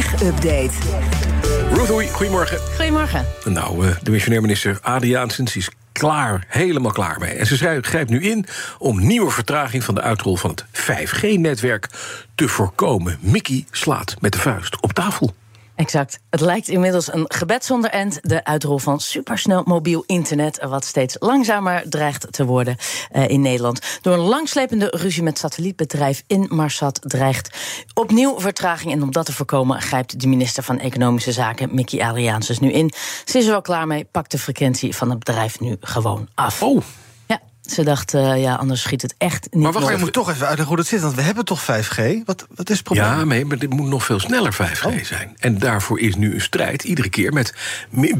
Tech-update. Ruth Oei, goedemorgen. Goedemorgen. Nou, eh, de missionair minister Adriaansens is klaar, helemaal klaar mee. En ze grijpt nu in om nieuwe vertraging van de uitrol van het 5G-netwerk te voorkomen. Mickey slaat met de vuist op tafel. Exact. Het lijkt inmiddels een gebed zonder end. De uitrol van supersnel mobiel internet, wat steeds langzamer dreigt te worden uh, in Nederland. Door een langslepende ruzie met satellietbedrijf Inmarsat dreigt opnieuw vertraging. En om dat te voorkomen grijpt de minister van Economische Zaken, Mickey Adriaansens, nu in. Ze is er wel klaar mee, pakt de frequentie van het bedrijf nu gewoon af. Oh. Ze dacht, uh, ja, anders schiet het echt niet Maar wacht, je moet toch even uitleggen hoe dat zit. Want we hebben toch 5G? Wat, wat is het probleem? Ja, nee, maar dit moet nog veel sneller 5G oh. zijn. En daarvoor is nu een strijd, iedere keer met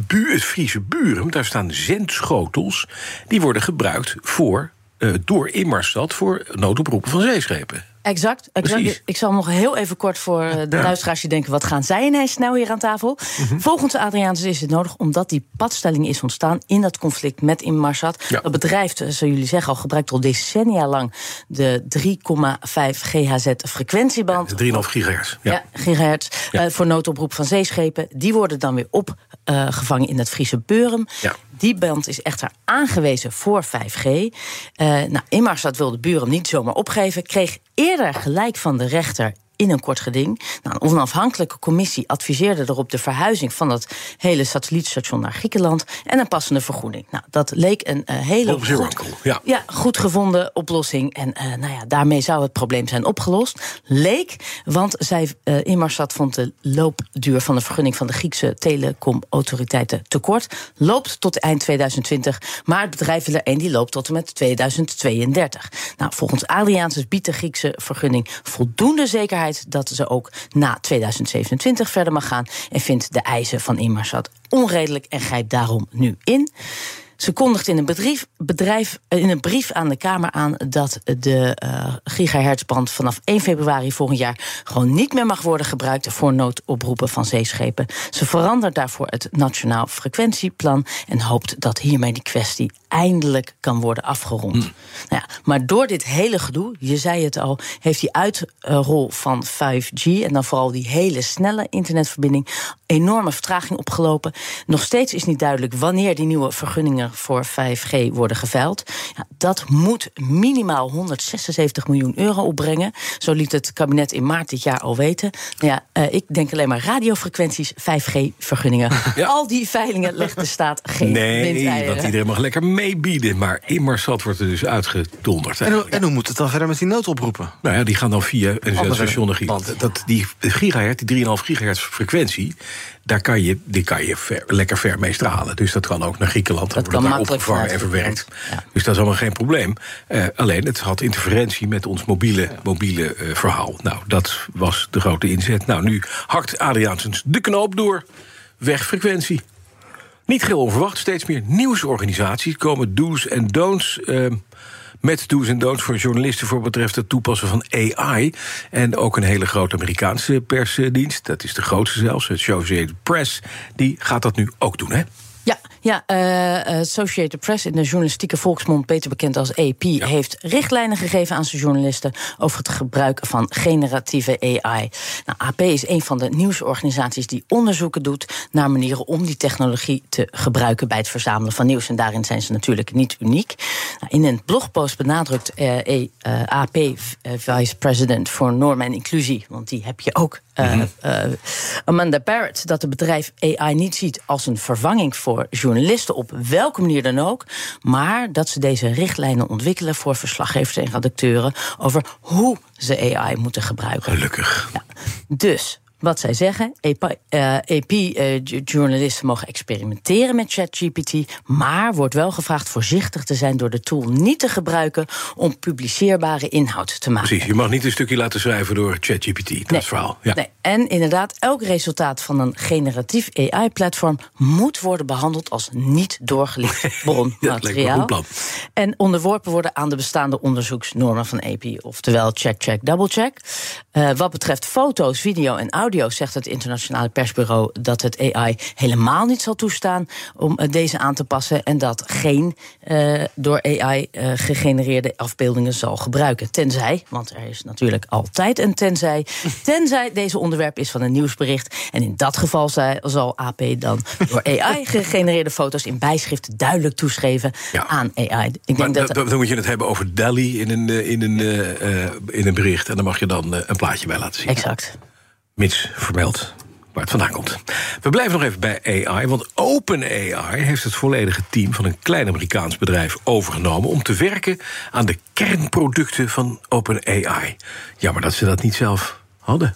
het Friese buren. Daar staan zendschotels, die worden gebruikt voor, uh, door Immersstad... voor noodoproepen van zeeschepen. Exact. exact. Ik zal nog heel even kort voor eh, de ja. luisteraars die denken... wat gaan zij ineens snel hier aan tafel? Mm -hmm. Volgens Adriaanse is het nodig omdat die padstelling is ontstaan... in dat conflict met Inmarsat. Ja. Dat bedrijf, zoals jullie zeggen, al gebruikt al decennia lang... de 3,5 GHz frequentieband. Ja, 3,5 gigahertz. Ja, ja gigahertz. Uh, voor noodoproep van zeeschepen. Die worden dan weer opgevangen uh, in het Friese Beurum. Die band is echter aangewezen voor 5G. Uh, nou, Inmarsat wilde Buren niet zomaar opgeven. Kreeg eerder gelijk van de rechter in een kort geding. Nou, een onafhankelijke commissie adviseerde erop de verhuizing van dat hele satellietstation naar Griekenland en een passende vergoeding. Nou, dat leek een uh, hele goed, ja. Ja, goed gevonden oplossing. En uh, nou ja, daarmee zou het probleem zijn opgelost. Leek, want zij uh, Inmarsat vond de loopduur van de vergunning van de Griekse telecomautoriteiten te kort. Loopt tot eind 2020, maar het bedrijf wil er één die loopt tot en met 2032. Nou, volgens Adriaansens biedt de Griekse vergunning voldoende zekerheid dat ze ook na 2027 verder mag gaan. En vindt de eisen van Inmarsat onredelijk en grijpt daarom nu in. Ze kondigt in een, bedrijf, bedrijf, in een brief aan de Kamer aan dat de uh, gigahertzband vanaf 1 februari volgend jaar gewoon niet meer mag worden gebruikt voor noodoproepen van zeeschepen. Ze verandert daarvoor het Nationaal Frequentieplan en hoopt dat hiermee die kwestie eindelijk kan worden afgerond. Mm. Nou ja, maar door dit hele gedoe, je zei het al, heeft die uitrol van 5G en dan vooral die hele snelle internetverbinding enorme vertraging opgelopen. Nog steeds is niet duidelijk wanneer die nieuwe vergunningen voor 5G worden geveild. Ja, dat moet minimaal 176 miljoen euro opbrengen. Zo liet het kabinet in maart dit jaar al weten. Nou ja, uh, ik denk alleen maar radiofrequenties, 5G-vergunningen. Ja. Al die veilingen legt de staat geen Nee, want iedereen mag lekker meebieden. Maar Immersat wordt er dus uitgedonderd. En hoe, en hoe moet het dan verder met die noodoproepen? Nou ja, die gaan dan via een zendsstation. Dat, die gigahertz, die 3,5 gigahertz frequentie daar kan je, die kan je ver, lekker ver mee stralen. Dus dat kan ook naar Griekenland. Dat kan daar opgevangen en verwerkt. Ja. Dus dat is allemaal geen probleem. Uh, alleen, het had interferentie met ons mobiele, mobiele uh, verhaal. Nou, dat was de grote inzet. Nou, nu hakt Adriaansens de knoop door. Wegfrequentie. Niet heel onverwacht, steeds meer nieuwsorganisaties komen do's en don'ts... Uh, met do's en don'ts voor journalisten voor betreft het toepassen van AI. En ook een hele grote Amerikaanse persdienst, dat is de grootste zelfs, het Associated Press, die gaat dat nu ook doen, hè? Ja, ja uh, Associated Press in de journalistieke volksmond, beter bekend als AP, ja. heeft richtlijnen gegeven aan zijn journalisten over het gebruik van generatieve AI. Nou, AP is een van de nieuwsorganisaties die onderzoeken doet naar manieren om die technologie te gebruiken bij het verzamelen van nieuws. En daarin zijn ze natuurlijk niet uniek. Nou, in een blogpost benadrukt uh, uh, AP Vice President voor Normen en Inclusie, want die heb je ook. -hmm. Amanda Barrett, dat het bedrijf AI niet ziet als een vervanging voor journalisten op welke manier dan ook, maar dat ze deze richtlijnen ontwikkelen voor verslaggevers en redacteuren over hoe ze AI moeten gebruiken. Gelukkig. Ja. Dus wat zij zeggen. AP-journalisten uh, mogen experimenteren met ChatGPT, maar wordt wel gevraagd voorzichtig te zijn door de tool niet te gebruiken om publiceerbare inhoud te maken. Precies, je mag niet een stukje laten schrijven door ChatGPT. Dat nee, is het verhaal. Ja. Nee. En inderdaad, elk resultaat van een generatief AI-platform moet worden behandeld als niet doorgelicht bronmateriaal. ja, en onderworpen worden aan de bestaande onderzoeksnormen van AP, oftewel check, check, double check. Uh, wat betreft foto's, video en audio audio zegt het internationale persbureau dat het AI helemaal niet zal toestaan om eh, deze aan te passen en dat geen uh, door AI uh, gegenereerde afbeeldingen zal gebruiken. Tenzij, want er is natuurlijk altijd een tenzij, tenzij deze onderwerp is van een nieuwsbericht. En in dat geval zal AP dan door AI gegenereerde foto's in bijschrift duidelijk toeschrijven ja. aan AI. Ik denk dat dan moet je het hebben over DALI in een, in een, uh, in een bericht. En dan mag je dan een plaatje bij laten zien. Exact. Mits vermeld waar het vandaan komt. We blijven nog even bij AI, want OpenAI heeft het volledige team van een klein Amerikaans bedrijf overgenomen om te werken aan de kernproducten van OpenAI. Jammer dat ze dat niet zelf hadden.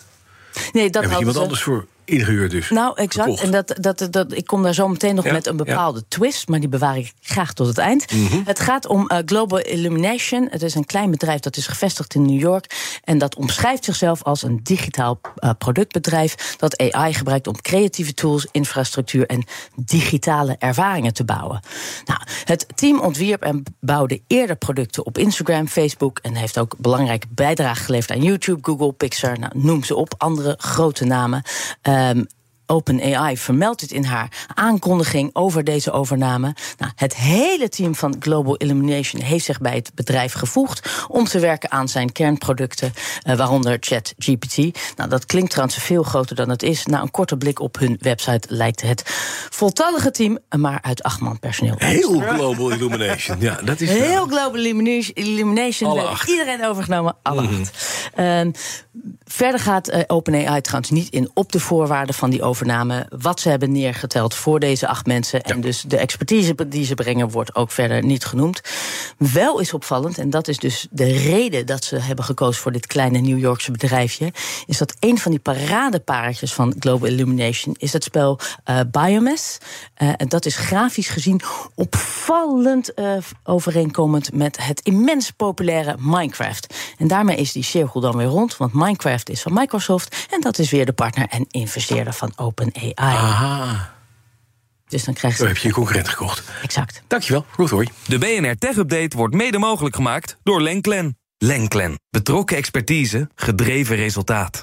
Nee, dat Hebben iemand anders voor ingehuurd dus. Nou, exact. En dat, dat, dat, ik kom daar zo meteen nog met een bepaalde twist, maar die bewaar ik graag tot het eind. Mhm. Het gaat om uh, Global Illumination. Het is een klein bedrijf dat is gevestigd in New York. En dat omschrijft zichzelf als een digitaal uh, productbedrijf dat AI gebruikt om creatieve tools, infrastructuur en digitale ervaringen te bouwen. Nou, het team ontwierp en bouwde eerder producten op Instagram, Facebook en heeft ook belangrijke bijdrage geleverd aan YouTube, Google, Pixar. Nou, noem ze op, andere grote namen. Um, OpenAI vermeldt dit in haar aankondiging over deze overname. Nou, het hele team van Global Illumination heeft zich bij het bedrijf gevoegd om te werken aan zijn kernproducten, uh, waaronder ChatGPT. Nou, dat klinkt trouwens veel groter dan het is. Na een korte blik op hun website lijkt het voltallige team, maar uit acht man personeel. Heel Global Illumination, ja, dat is heel Global Illumination. Alle acht. Iedereen overgenomen, alle mm -hmm. acht. Uh, verder gaat uh, OpenAI trouwens niet in op de voorwaarden van die overname wat ze hebben neergeteld voor deze acht mensen. En dus de expertise die ze brengen wordt ook verder niet genoemd. Wel is opvallend, en dat is dus de reden dat ze hebben gekozen voor dit kleine New Yorkse bedrijfje, is dat een van die paradepaardjes van Global Illumination is het spel uh, Biomass. Uh, en dat is grafisch gezien opvallend overeenkomend met het immens populaire Minecraft. En daarmee is die cirkel dan weer rond, want Minecraft is van Microsoft en dat is weer de partner en investeerder van OpenAI. Aha. Dus dan krijg je. Zo heb je je concurrent gekocht. Exact. Dankjewel. Goed hoor. De BNR Tech Update wordt mede mogelijk gemaakt door Lenklen. Lenklen. Betrokken expertise, gedreven resultaat.